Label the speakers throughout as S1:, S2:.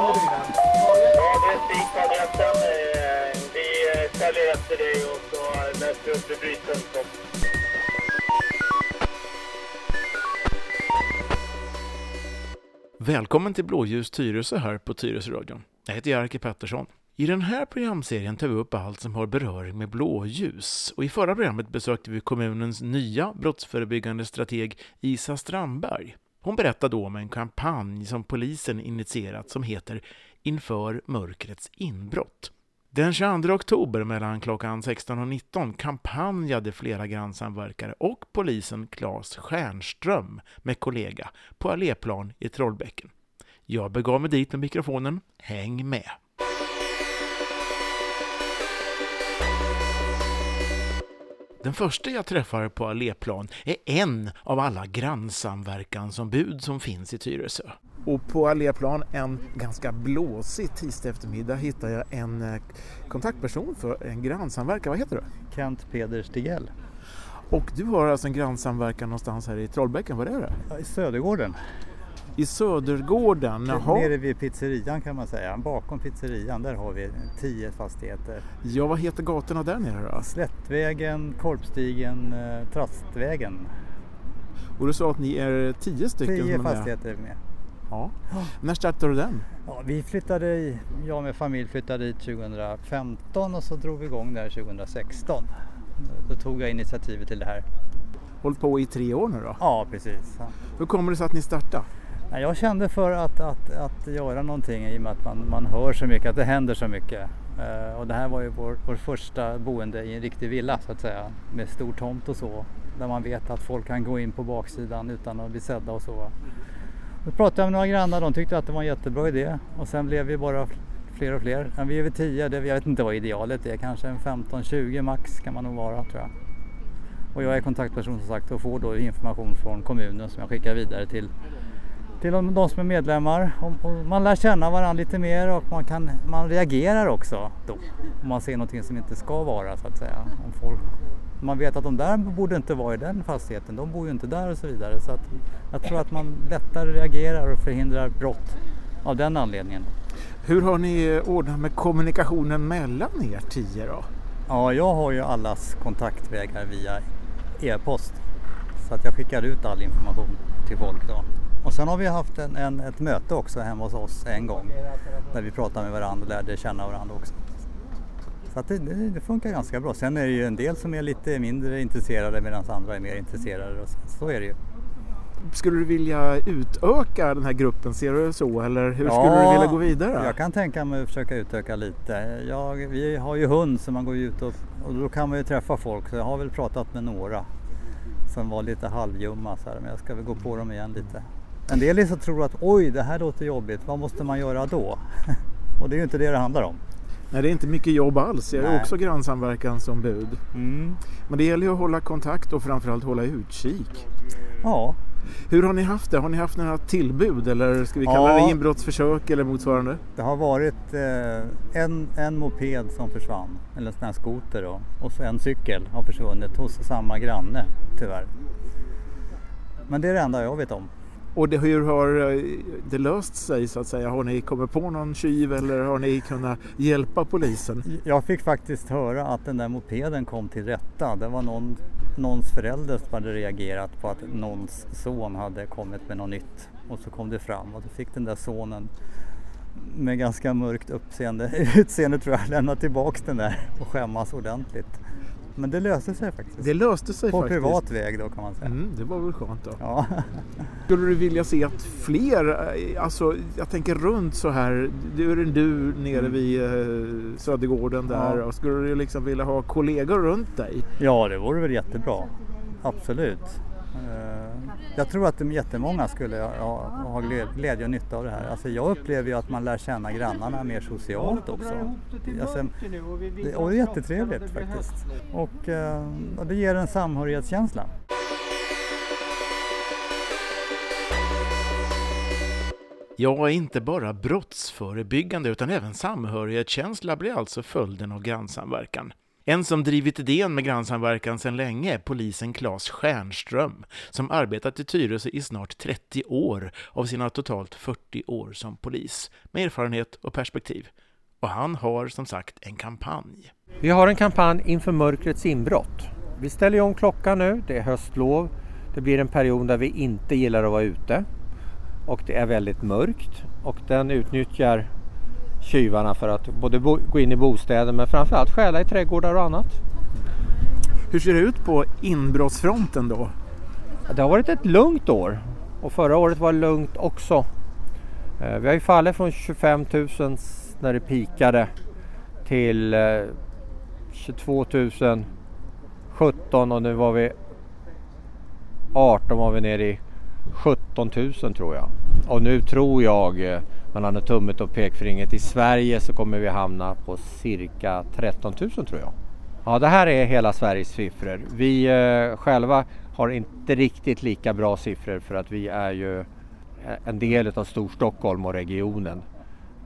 S1: under bilen.
S2: Ja, det är eh, Vi eh, följer efter dig och så läser vi upp rubriken.
S3: Välkommen till Blåljus Tyresö här på Tyresöradion. Jag heter Jerker Pettersson. I den här programserien tar vi upp allt som har beröring med blåljus. Och I förra programmet besökte vi kommunens nya brottsförebyggande strateg Isa Strandberg. Hon berättade då om en kampanj som polisen initierat som heter Inför mörkrets inbrott. Den 22 oktober mellan klockan 16 och 19 kampanjade flera grannsamverkare och polisen Claes Stjernström med kollega på Alléplan i Trollbäcken. Jag begav mig dit med mikrofonen. Häng med! Den första jag träffar på Alléplan är en av alla grannsamverkansombud som finns i Tyresö. Och på Alléplan en ganska blåsig tisdag eftermiddag hittar jag en eh, kontaktperson för en grannsamverkan. Vad heter du?
S4: Kent Peder Stigell.
S3: Och du har alltså en grannsamverkan någonstans här i Trollbäcken, var är det?
S4: I Södergården.
S3: I Södergården, jaha.
S4: Nere vid pizzerian kan man säga. Bakom pizzerian där har vi tio fastigheter.
S3: Ja, vad heter gatorna där nere då?
S4: Slättvägen, Korpstigen, eh, Trastvägen.
S3: Och du sa att ni är tio stycken?
S4: Tio
S3: är
S4: fastigheter är med.
S3: Ja. När startade du den?
S4: Ja, vi flyttade, i- jag med familj flyttade dit 2015 och så drog vi igång där 2016. Då tog jag initiativet till det här.
S3: Hållit på i tre år nu då?
S4: Ja, precis.
S3: Hur kommer det sig att ni startade?
S4: Nej, Jag kände för att, att, att göra någonting i och med att man, man hör så mycket, att det händer så mycket. Eh, och det här var ju vår, vår första boende i en riktig villa så att säga. Med stor tomt och så. Där man vet att folk kan gå in på baksidan utan att bli sedda och så. Då pratade jag med några grannar, de tyckte att det var en jättebra idé. Och sen blev vi bara fler och fler. Ja, vi är väl tio, det, jag vet inte vad idealet är. Kanske en 15-20 max kan man nog vara tror jag. Och jag är kontaktperson som sagt och får då information från kommunen som jag skickar vidare till till de, som är medlemmar. Och man lär känna varandra lite mer och man, kan, man reagerar också då. Om man ser någonting som inte ska vara så att säga. Om folk, man vet att de där borde inte vara i den fastigheten, de bor ju inte där och så vidare. Så att jag tror att man lättare reagerar och förhindrar brott av den anledningen.
S3: Hur har ni ordnat med kommunikationen mellan er tio då?
S4: Ja, jag har ju allas kontaktvägar via e-post. Så att jag skickar ut all information till folk då. Och sen har vi haft en, en, ett möte också hemma hos oss en gång. Där vi pratade med varandra och lärde känna varandra också. Så det, det, funkar ganska bra. Sen är det ju en del som är lite mindre intresserade medan andra är mer intresserade. Och så, så är det ju.
S3: Skulle du vilja utöka den här gruppen, ser du det så? Eller hur skulle du vilja gå vidare?
S4: Jag kan tänka mig att försöka utöka lite. Jag, vi har ju hund så man går ju ut och, och då kan man ju träffa folk. Så jag har väl pratat med några som var lite halvljumma så här, men jag ska väl gå på dem igen lite. En del är så tror att oj, det här låter jobbigt. Vad måste man göra då? och det är ju inte det det handlar om.
S3: Nej, det är inte mycket jobb alls. Jag är
S4: Nej.
S3: också grannsamverkansombud.
S4: Mm.
S3: Men det gäller ju att hålla kontakt och framförallt hålla utkik.
S4: Ja,
S3: Hur har ni haft det? Har ni haft några tillbud eller ska vi kalla
S4: Ja.
S3: det inbrottsförsök eller motsvarande?
S4: det har varit eh, en, en moped som försvann, eller en sån här skoter då. Och så en cykel har försvunnit hos samma granne tyvärr. Men det är det enda jag vet om.
S3: Och det, hur har eh, det löst sig så att säga? Har ni kommit på någon tjuv eller har ni kunnat hjälpa polisen?
S4: Jag fick faktiskt höra att den där mopeden kom till rätta. Det var någon, någons förälder som hade reagerat på att någons son hade kommit med något nytt. Och så kom det fram och då fick den där sonen med ganska mörkt uppseende, utseende tror jag lämna tillbaks den där och skämmas ordentligt. Men det löste sig faktiskt.
S3: Det löste sig
S4: På
S3: faktiskt.
S4: privat väg då kan man säga.
S3: Mm, det var väl skönt då.
S4: Ja.
S3: Skulle du vilja se att fler, eh, alltså jag tänker runt så här, du är du nere
S4: Mm.
S3: vid eh, Södergården där
S4: Ja.
S3: och skulle du liksom vilja ha kollegor runt dig?
S4: ja, det vore väl jättebra. Absolut. Eh, Jag tror att de jättemånga skulle ha, glädje och nytta av det här. Alltså jag upplever ju att man lär känna grannarna mer socialt också. Alltså, det, och det är jättetrevligt faktiskt. Och, eh, och det ger en samhörighetskänsla.
S3: Ja, inte bara brottsförebyggande utan även samhörighetskänsla blir alltså följden av grannsamverkan. En som drivit idén med grannsamverkan sedan länge är polisen Claes Stjernström, som arbetat i Tyresö i snart 30 år av sina totalt 40 år som polis, med erfarenhet och perspektiv. Och han har som sagt en kampanj.
S1: Vi har en kampanj inför mörkrets inbrott. Vi ställer om klockan nu, det är höstlov. Det blir en period där vi inte gillar att vara ute och det är väldigt mörkt och den utnyttjar tjuvarna för att både gå in i bostäder men framförallt stjäla i trädgårdar och annat.
S3: Hur ser det ut på inbrottsfronten då?
S1: Det har varit ett lugnt år och förra året var lugnt också. Eh, vi har ju fallit från 25 000 när det pikade till 22 000 17 och nu var vi 18 var vi nere i 17 000 tror jag. Och nu tror jag, eh, mellan tummet och pekfingret, i Sverige så kommer vi hamna på cirka 13 000 tror jag. Ja, det här är hela Sveriges siffror. Vi eh, själva har inte riktigt lika bra siffror för att vi är ju eh, en del av Storstockholm och regionen.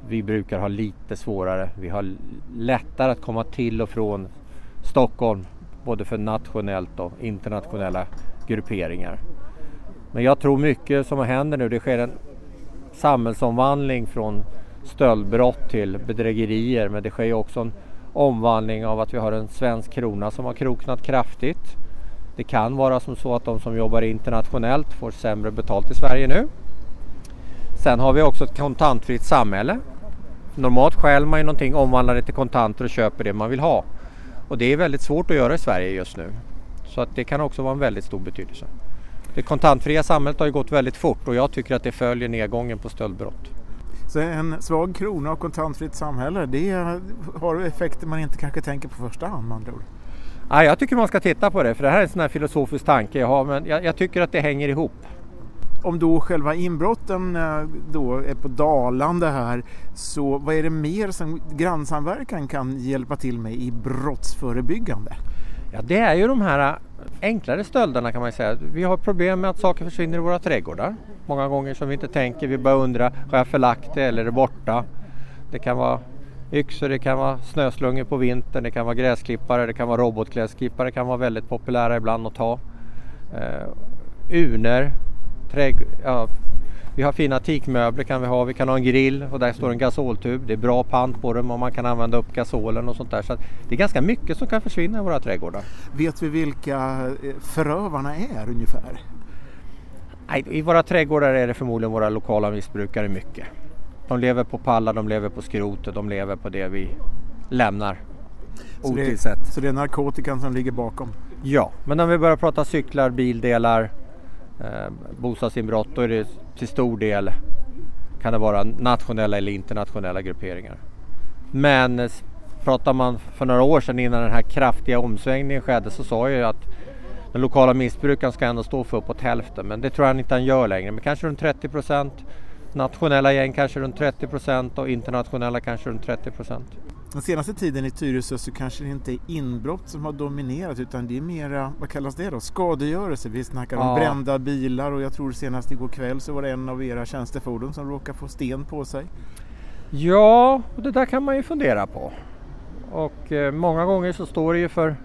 S1: Vi brukar ha lite svårare. Vi har lättare att komma till och från Stockholm både för nationellt och internationella grupperingar. Men jag tror mycket som händer nu, det sker en samhällsomvandling från stöldbrott till bedrägerier men det sker också en omvandling av att vi har en svensk krona som har kroknat kraftigt. Det kan vara som så att de som jobbar internationellt får sämre betalt i Sverige nu. Sen har vi också ett kontantfritt samhälle. Normalt stjäl man ju någonting, omvandlar det till kontanter och köper det man vill ha. Och det är väldigt svårt att göra i Sverige just nu. Så att det kan också vara en väldigt stor betydelse. Det kontantfria samhället har ju gått väldigt fort och jag tycker att det följer nedgången på stöldbrott.
S3: Så en svag krona och kontantfritt samhälle, det har effekter man inte kanske tänker på första hand med andra ord?
S1: Ja, jag tycker man ska titta på det för det här är en sån här filosofisk tanke jag har men jag, jag tycker att det hänger ihop
S3: om då själva inbrotten eh, då är på dalande här så vad är det mer som grannsamverkan kan hjälpa till med i brottsförebyggande?
S1: Ja, det är ju de här äh, enklare stölderna kan man säga. Vi har problem med att saker försvinner i våra trädgårdar. Många gånger som vi inte tänker. Vi börjar undra, har jag förlagt det eller är det borta? Det kan vara yxor, det kan vara snöslungor på vintern, det kan vara gräsklippare, det kan vara robotgräsklippare, det kan vara väldigt populära ibland att ta. Äh, uh, urner, trädg ja, vi har fina teakmöbler kan vi ha, vi kan ha en grill och där står en gasoltub. Det är bra pant på dem och man kan använda upp gasolen och sånt där. Så det är ganska mycket som kan försvinna i våra trädgårdar.
S3: Vet vi vilka eh, förövarna är ungefär?
S1: Nej, I våra trädgårdar är det förmodligen våra lokala missbrukare mycket. De lever på pallar, de lever på skrotet, de lever på det vi lämnar otillsett.
S3: Så, så det är narkotikan som ligger bakom?
S1: Ja, men när vi börjar prata cyklar, bildelar, eh, bostadsinbrott då är det till stor del kan det vara nationella eller internationella grupperingar. Men eh, pratar man för några år sedan innan den här kraftiga omsvängningen skedde så sa jag ju att den lokala missbrukaren ska ändå stå för uppåt hälften men det tror jag inte han gör längre. Men kanske runt 30 procent. Nationella gäng kanske runt 30 procent och internationella kanske runt 30 procent.
S3: Den senaste tiden i Tyresö så kanske det inte är inbrott som har dominerat utan det är mera, vad kallas det då, skadegörelse. Vi snackar om brända bilar och jag tror senast igår kväll så var det en av era tjänstefordon som råkade få sten på sig.
S1: Ja, det där kan man ju fundera på. Och eh, många gånger så står det ju för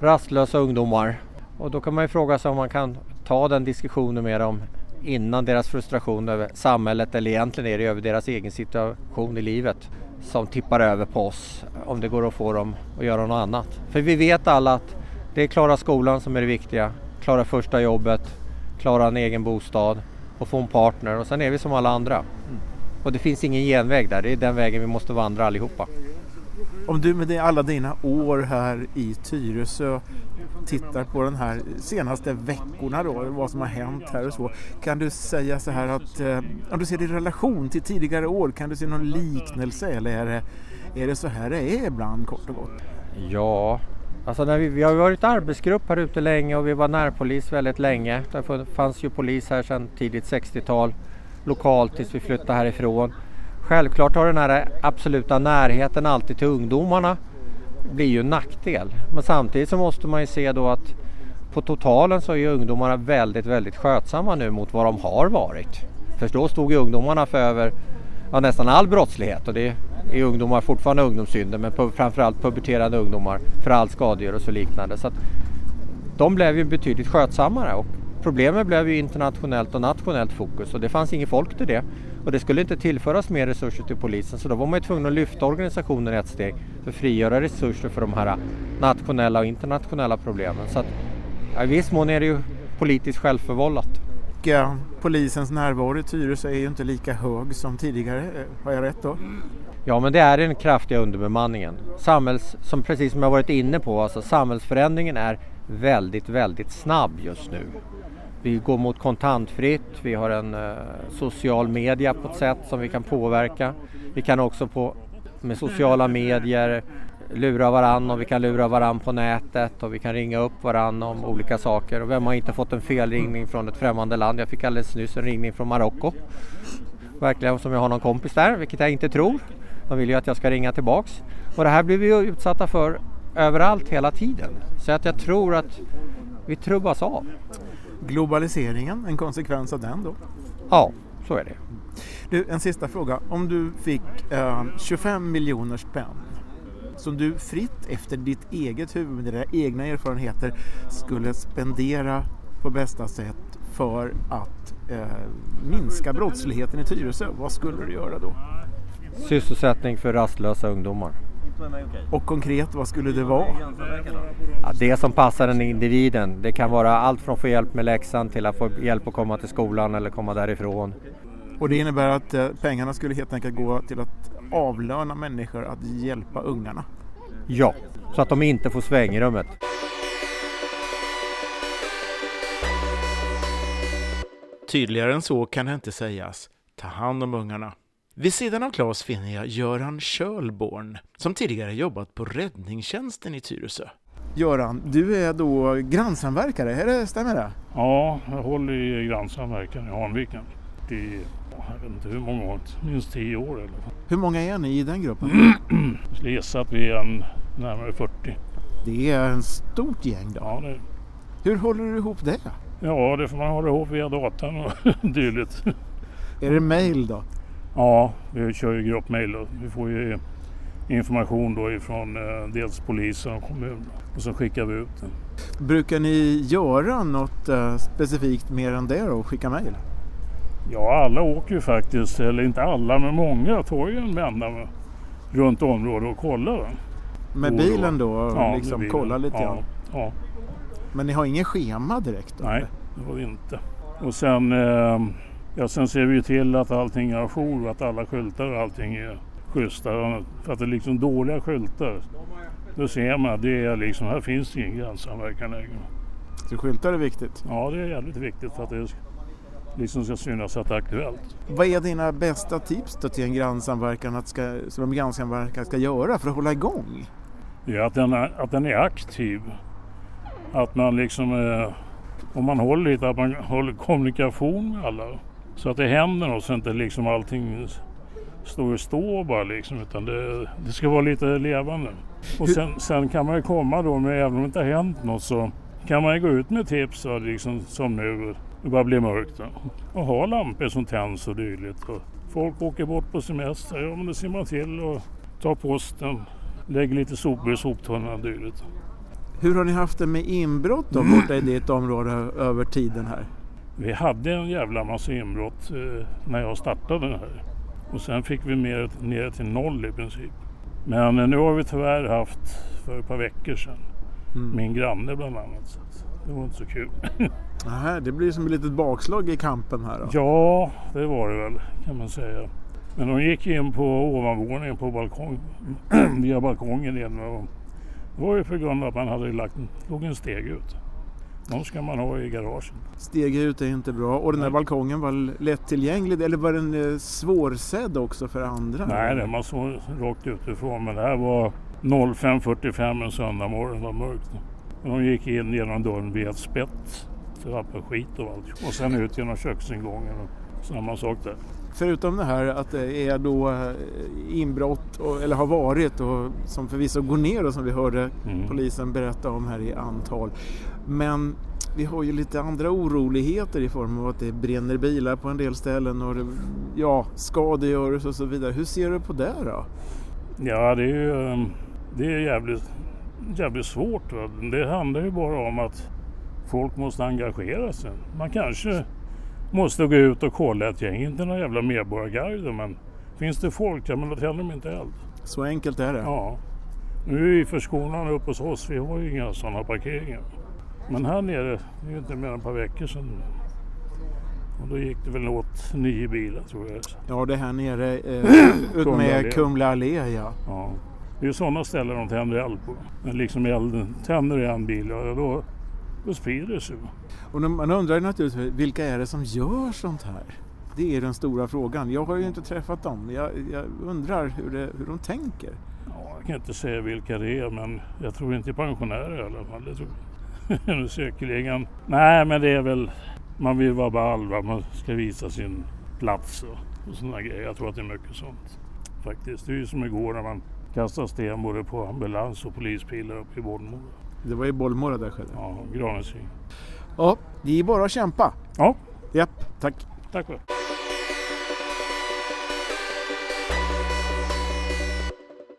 S1: rastlösa ungdomar och då kan man ju fråga sig om man kan ta den diskussionen med dem innan deras frustration över samhället eller egentligen är det över deras egen situation i livet som tippar över på oss om det går att få dem att göra något annat. För vi vet alla att det är klara skolan som är det viktiga, klara första jobbet, klara en egen bostad och få en partner och sen är vi som alla andra. Mm. Och det finns ingen genväg där, det är den vägen vi måste vandra allihopa.
S3: Om du med alla dina år här i Tyresö tittar på den här senaste veckorna då, vad som har hänt här och så. Kan du säga så här att eh, om du ser det i relation till tidigare år, kan du se någon liknelse eller är det, är det så här det är ibland kort och gott?
S1: Ja, alltså när vi, vi har varit arbetsgrupp här ute länge och vi var närpolis väldigt länge. Det fanns ju polis här sedan tidigt 60-tal lokalt tills vi flyttade härifrån. Självklart har den här absoluta närheten alltid till ungdomarna blir ju en nackdel. Men samtidigt så måste man ju se då att på totalen så är ju ungdomarna väldigt, väldigt skötsamma nu mot vad de har varit. För då stod ju ungdomarna för över ja, nästan all brottslighet och det är ungdomar fortfarande ungdomssynder men pu- framförallt puberterande ungdomar för all skadegörelse och liknande. Så att de blev ju betydligt skötsammare och problemet blev ju internationellt och nationellt fokus och det fanns inget folk till det. Och det skulle inte tillföras mer resurser till polisen så då var man tvungen att lyfta organisationen ett steg för att frigöra resurser för de här nationella och internationella problemen. Så att, ja, i viss mån är det ju politiskt självförvållat.
S3: Och, eh, polisens närvaro i Tyresö är ju inte lika hög som tidigare. Eh, Har jag rätt då?
S1: Ja men det är den kraftiga underbemanningen. Samhälls, som precis som jag varit inne på, alltså samhällsförändringen är väldigt, väldigt snabb just nu. Vi går mot kontantfritt, vi har en eh, social media på ett sätt som vi kan påverka. Vi kan också på, med sociala medier lura varann och vi kan lura varann på nätet och vi kan ringa upp varann om olika saker. Och vem har inte fått en felringning från ett främmande land? Jag fick alldeles nyss en ringning från Marocko. Verkligen som jag har någon kompis där, vilket jag inte tror. De vill ju att jag ska ringa tillbaks. Och det här blir vi ju utsatta för överallt hela tiden. Så att jag tror att vi trubbas av.
S3: Globaliseringen, en konsekvens av den då?
S1: Ja, så är det.
S3: Du, en sista fråga. Om du fick eh, 25 miljoner spänn som du fritt efter ditt eget huvud med dina egna erfarenheter skulle spendera på bästa sätt för att eh, minska brottsligheten i Tyresö. Vad skulle du göra då?
S1: Sysselsättning för rastlösa ungdomar.
S3: Och konkret, vad skulle det vara?
S1: Ja, det som passar den individen. Det kan vara allt från att få hjälp med läxan till att få hjälp att komma till skolan eller komma därifrån.
S3: Och det innebär att eh, pengarna skulle helt enkelt gå till att avlöna människor att hjälpa ungarna.
S1: Ja, så att de inte får svängrummet.
S5: Tydligare än så kan det inte sägas. Ta hand om ungarna. Vid sidan av Claes finner jag Göran Kjölborn, som tidigare jobbat på räddningstjänsten i Tyresö.
S3: Göran, du är då grannsamverkare, är det, stämmer det?
S6: Ja, jag håller i grannsamverkan i Hanviken. I, jag vet inte hur många år, minst tio år eller
S3: Hur många är ni i den gruppen?
S6: Jag skulle gissa att vi är en, närmare 40.
S3: Det är en stort gäng då.
S6: Ja, det,
S3: Hur håller du ihop det?
S6: ja, det får man hålla ihop via datan och dylikt.
S3: Är det mail då?
S6: Ja, vi kör ju gruppmail och vi får ju information då ifrån eh, dels polisen och kommunen och så skickar vi ut den.
S3: Brukar ni göra något eh, specifikt mer än det då? Skicka mail?
S6: Ja, alla åker ju faktiskt, eller inte alla men många tar ju en vända med, runt området och kollar.
S3: Med
S6: då.
S3: bilen då? Och
S6: med
S3: liksom
S6: bilen.
S3: kolla lite
S6: ja,
S3: grann?
S6: Ja,
S3: Men ni har ingen schema direkt? Då,
S6: nej
S3: eller?
S6: det har vi inte. Och sen, eh, ja, sen ser vi ju till att allting är ajour, att alla skyltar och allting är schyssta. För att det är liksom dåliga skyltar. Då ser man att det är liksom, här finns det ingen grannsamverkan längre.
S3: Så skyltar är viktigt.
S6: Ja, det är jävligt viktigt för att det liksom ska synas att det är aktuellt.
S3: Vad är dina bästa tips då till en grannsamverkan att ska, som en grannsamverkan ska göra för att hålla igång?
S6: Är att den är, att den är aktiv. Att man liksom, eh, om man håller lite, att man håller kommunikation med alla. Så att det händer något så inte liksom allting står och stå bara liksom. Utan det, det ska vara lite levande. Och sen, sen kan man ju komma då med, även om det inte har hänt något så kan man ju gå ut med tips så liksom, som nu. Det bara blir mörkt då. Och ha lampor som tänds och dylikt. Och folk åker bort på semester, ja men det ser man till och tar posten. Lägger lite sopor i soptunnan och dylikt.
S3: Hur har ni haft det med inbrott då borta i ditt område över tiden här?
S6: Vi hade en jävla massa inbrott eh, när jag startade det här. Och sen fick vi mer, ner till noll i princip. Men eh, nu har vi tyvärr haft för ett par veckor sedan
S3: Mm.
S6: min granne bland annat. Så det var inte så kul.
S3: Nähä, det blir som ett litet bakslag i kampen här då.
S6: Ja, det var det väl kan man säga. Men de gick in på ovanvåningen på balkong, via balkongen in. Och det var ju på grund av att man hade lagt låg en steg ut. De ska man ha i garagen.
S3: Steg ut är inte bra och den här
S6: Nej.
S3: balkongen var lättillgänglig eller var den eh, svårsedd också för andra?
S6: Nej, det var så rakt utifrån. Men det här var 05.45 en söndag morgon. Det var mörkt. De gick in genom dörren via ett spett. På skit och allt. Och sen ut genom köksingången. Och samma sak där.
S3: Förutom det här att det är då eh, inbrott, och, eller har varit och som förvisso går ner och som vi hörde
S6: Mm.
S3: polisen berätta om här i antal. Men vi har ju lite andra oroligheter i form av att det bränner bilar på en del ställen och det
S7: ja, skadegörelse och så vidare. Hur ser du på det då?
S6: Ja, det är ju ehm, det är jävligt, jävligt svårt. Va? Det handlar ju bara om att folk måste engagera sig. Man kanske måste gå ut och kolla ett gäng, inte några jävla medborgarguider men finns det folk, ja men då tänder de inte eld.
S7: Så enkelt är det.
S6: Ja. Nu är vi förskonade uppe hos oss, vi har ju inga sådana parkeringar. Men här nere, det är ju inte mer än ett par veckor sedan. Och då gick det väl åt nio bilar tror jag.
S7: Ja, det är här nere eh, ut
S6: Kumla allé.
S7: med Kumla allé. Ja.
S6: Ja. Det är ju sådana ställen de tänder eld på. Liksom elden tänder i en bil, ja, då, sig.
S7: Och man undrar naturligtvis vilka är det som gör sånt här? Det är den stora frågan. Jag har ju inte träffat dem. Jag, jag undrar hur, det, hur de tänker.
S6: Ja, jag kan inte säga vilka det är men jag tror inte pensionärer i alla fall. Det tror jag. Säkerligen. Nej men det är väl man vill vara ball va? man ska visa sin plats och, och sådana grejer. Jag tror att det är mycket sånt faktiskt. Det är ju som igår när man kastade sten både på ambulans och polisbilar uppe i Bollmora.
S7: Det var i Bollmora där skedde.
S6: Ja, Granäsring.
S7: Ja, det är bara att kämpa.
S6: Ja,
S7: Japp, tack.
S6: tack för det.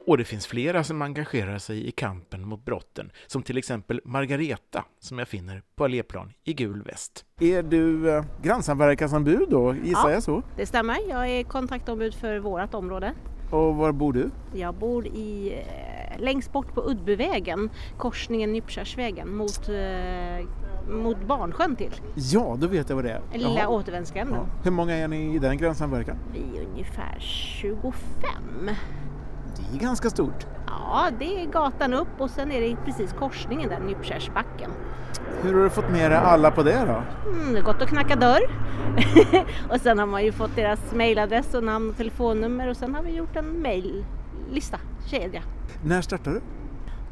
S3: Och det finns flera som engagerar sig i kampen mot brotten, som till exempel Margareta, som jag finner på Alléplan i gul väst.
S7: Är du eh, grannsamverkansombud då, gissar
S8: Ja.
S7: jag så?
S8: Det stämmer. Jag är kontaktombud för vårt område.
S7: Och var bor du?
S8: Jag bor i, eh, längst bort på Uddbyvägen, korsningen Nyppkärrsvägen mot, eh, mot Barnsjön till.
S7: Ja, då vet jag vad det är.
S8: Den lilla
S7: Jaha.
S8: återvändsgränden.
S7: Ja. Hur många är ni i den grannsamverkan?
S8: Vi är ungefär 25.
S7: Det är ganska stort.
S8: Ja, det är gatan upp och sen är det precis korsningen där, Nyppkärrsbacken.
S7: Hur har du fått med dig alla på det då?
S8: Mm, det är gott att knacka dörr. och sen har man ju fått deras mejladress och namn och telefonnummer och sen har vi gjort en mejllista, kedja.
S7: När startade du?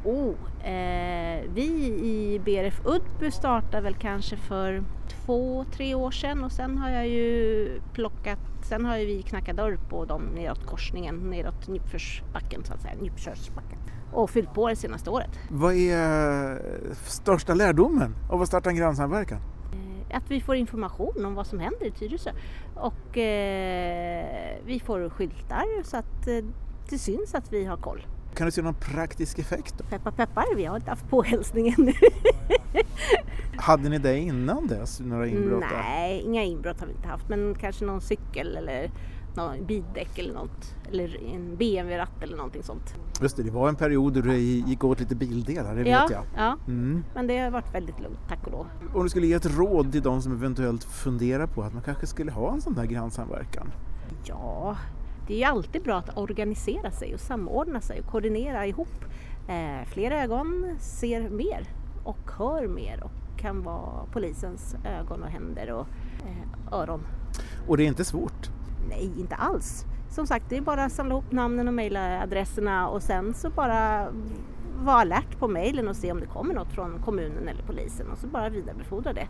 S8: Oh, eh, vi i BRF Uddby startade väl kanske för två, tre år sedan och sen har jag ju plockat, sen har ju vi knackat dörr på dem neråt korsningen, neråt Nyppförsbacken så att säga, Nyppkörsbacken. Och fyllt på det senaste året.
S7: Vad är eh, största lärdomen av att starta en grannsamverkan?
S8: Eh, Att vi får information om vad som händer i Tyresö och eh, vi får skyltar så att eh, det syns att vi har koll.
S7: Kan du se någon praktisk effekt? Då?
S8: Peppar peppar, vi har inte haft påhälsning ännu.
S7: Hade ni det innan dess, några inbrott? där?
S8: Nej, inga inbrott har vi inte haft men kanske någon cykel eller någon bildäck eller något. Eller en BMW-ratt eller någonting sånt.
S7: Just det, det var en period då det gick åt lite bildelar, det
S8: ja,
S7: vet jag.
S8: ja,
S7: Mm.
S8: men det har varit väldigt lugnt tack och lov.
S7: Om du skulle ge ett råd till de som eventuellt funderar på att man kanske skulle ha en sån här grannsamverkan?
S8: Ja, det är ju alltid bra att organisera sig och samordna sig och koordinera ihop. Eh, fler ögon ser mer och hör mer och kan vara polisens ögon och händer och eh, öron.
S7: Och det är inte svårt.
S8: Nej, inte alls. Som sagt, det är bara att samla ihop namnen och mejladresserna och sen så bara vara alert på mejlen och se om det kommer något från kommunen eller polisen och så bara vidarebefordra det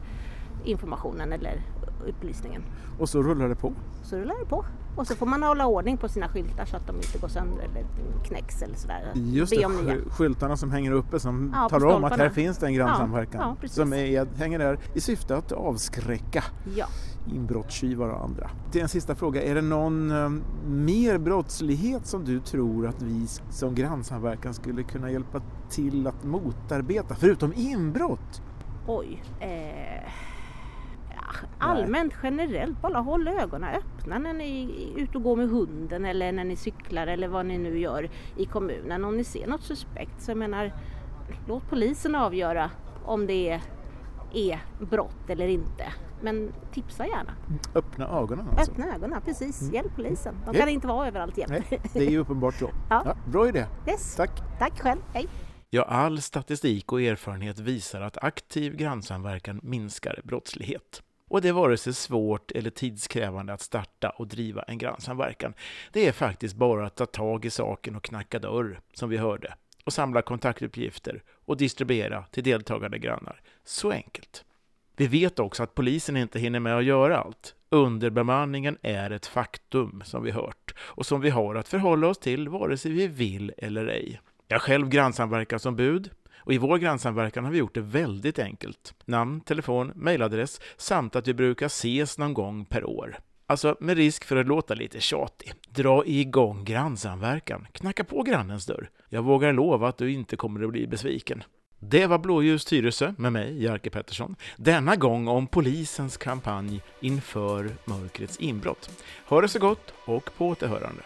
S8: informationen eller upplysningen.
S7: Och så rullar det på.
S8: Så rullar det på. Och så får man hålla ordning på sina skyltar så att de inte går sönder eller knäcks eller sådär.
S7: Just det, sky- skyltarna som hänger uppe som
S8: Ja,
S7: talar om att här finns det en grannsamverkan.
S8: Ja,
S7: som är, hänger där i syfte att avskräcka
S8: Ja.
S7: inbrottstjuvar och andra. Är en sista fråga. Är det någon eh, mer brottslighet som du tror att vi som grannsamverkan skulle kunna hjälpa till att motarbeta? Förutom inbrott?
S8: Oj. Eh, allmänt generellt, bara håll ögonen öppna när ni är ute och går med hunden eller när ni cyklar eller vad ni nu gör i kommunen. Om ni ser något suspekt så jag menar, låt polisen avgöra om det är, är brott eller inte. Men tipsa gärna.
S7: Öppna ögonen alltså.
S8: Öppna ögonen, precis. Hjälp polisen. De
S7: Ja.
S8: kan inte vara överallt jämt.
S7: Det är ju uppenbart så.
S8: Ja.
S7: Ja, bra idé.
S8: Yes.
S7: Tack.
S8: Tack själv. Hej.
S3: Ja, all statistik och erfarenhet visar att aktiv grannsamverkan minskar brottslighet. Och det är vare sig svårt eller tidskrävande att starta och driva en grannsamverkan. Det är faktiskt bara att ta tag i saken och knacka dörr, som vi hörde, och samla kontaktuppgifter och distribuera till deltagande grannar. Så enkelt. Vi vet också att polisen inte hinner med att göra allt. Underbemanningen är ett faktum, som vi hört, och som vi har att förhålla oss till vare sig vi vill eller ej. Jag är själv grannsamverkansombud och i vår grannsamverkan har vi gjort det väldigt enkelt. Namn, telefon, mejladress samt att vi brukar ses någon gång per år. Alltså, med risk för att låta lite tjatig, dra igång grannsamverkan, knacka på grannens dörr. Jag vågar lova att du inte kommer att bli besviken. Det var Blåljus Tyresö med mig, Jerker Pettersson. Denna gång om polisens kampanj inför mörkrets inbrott. Ha det så gott och på återhörande.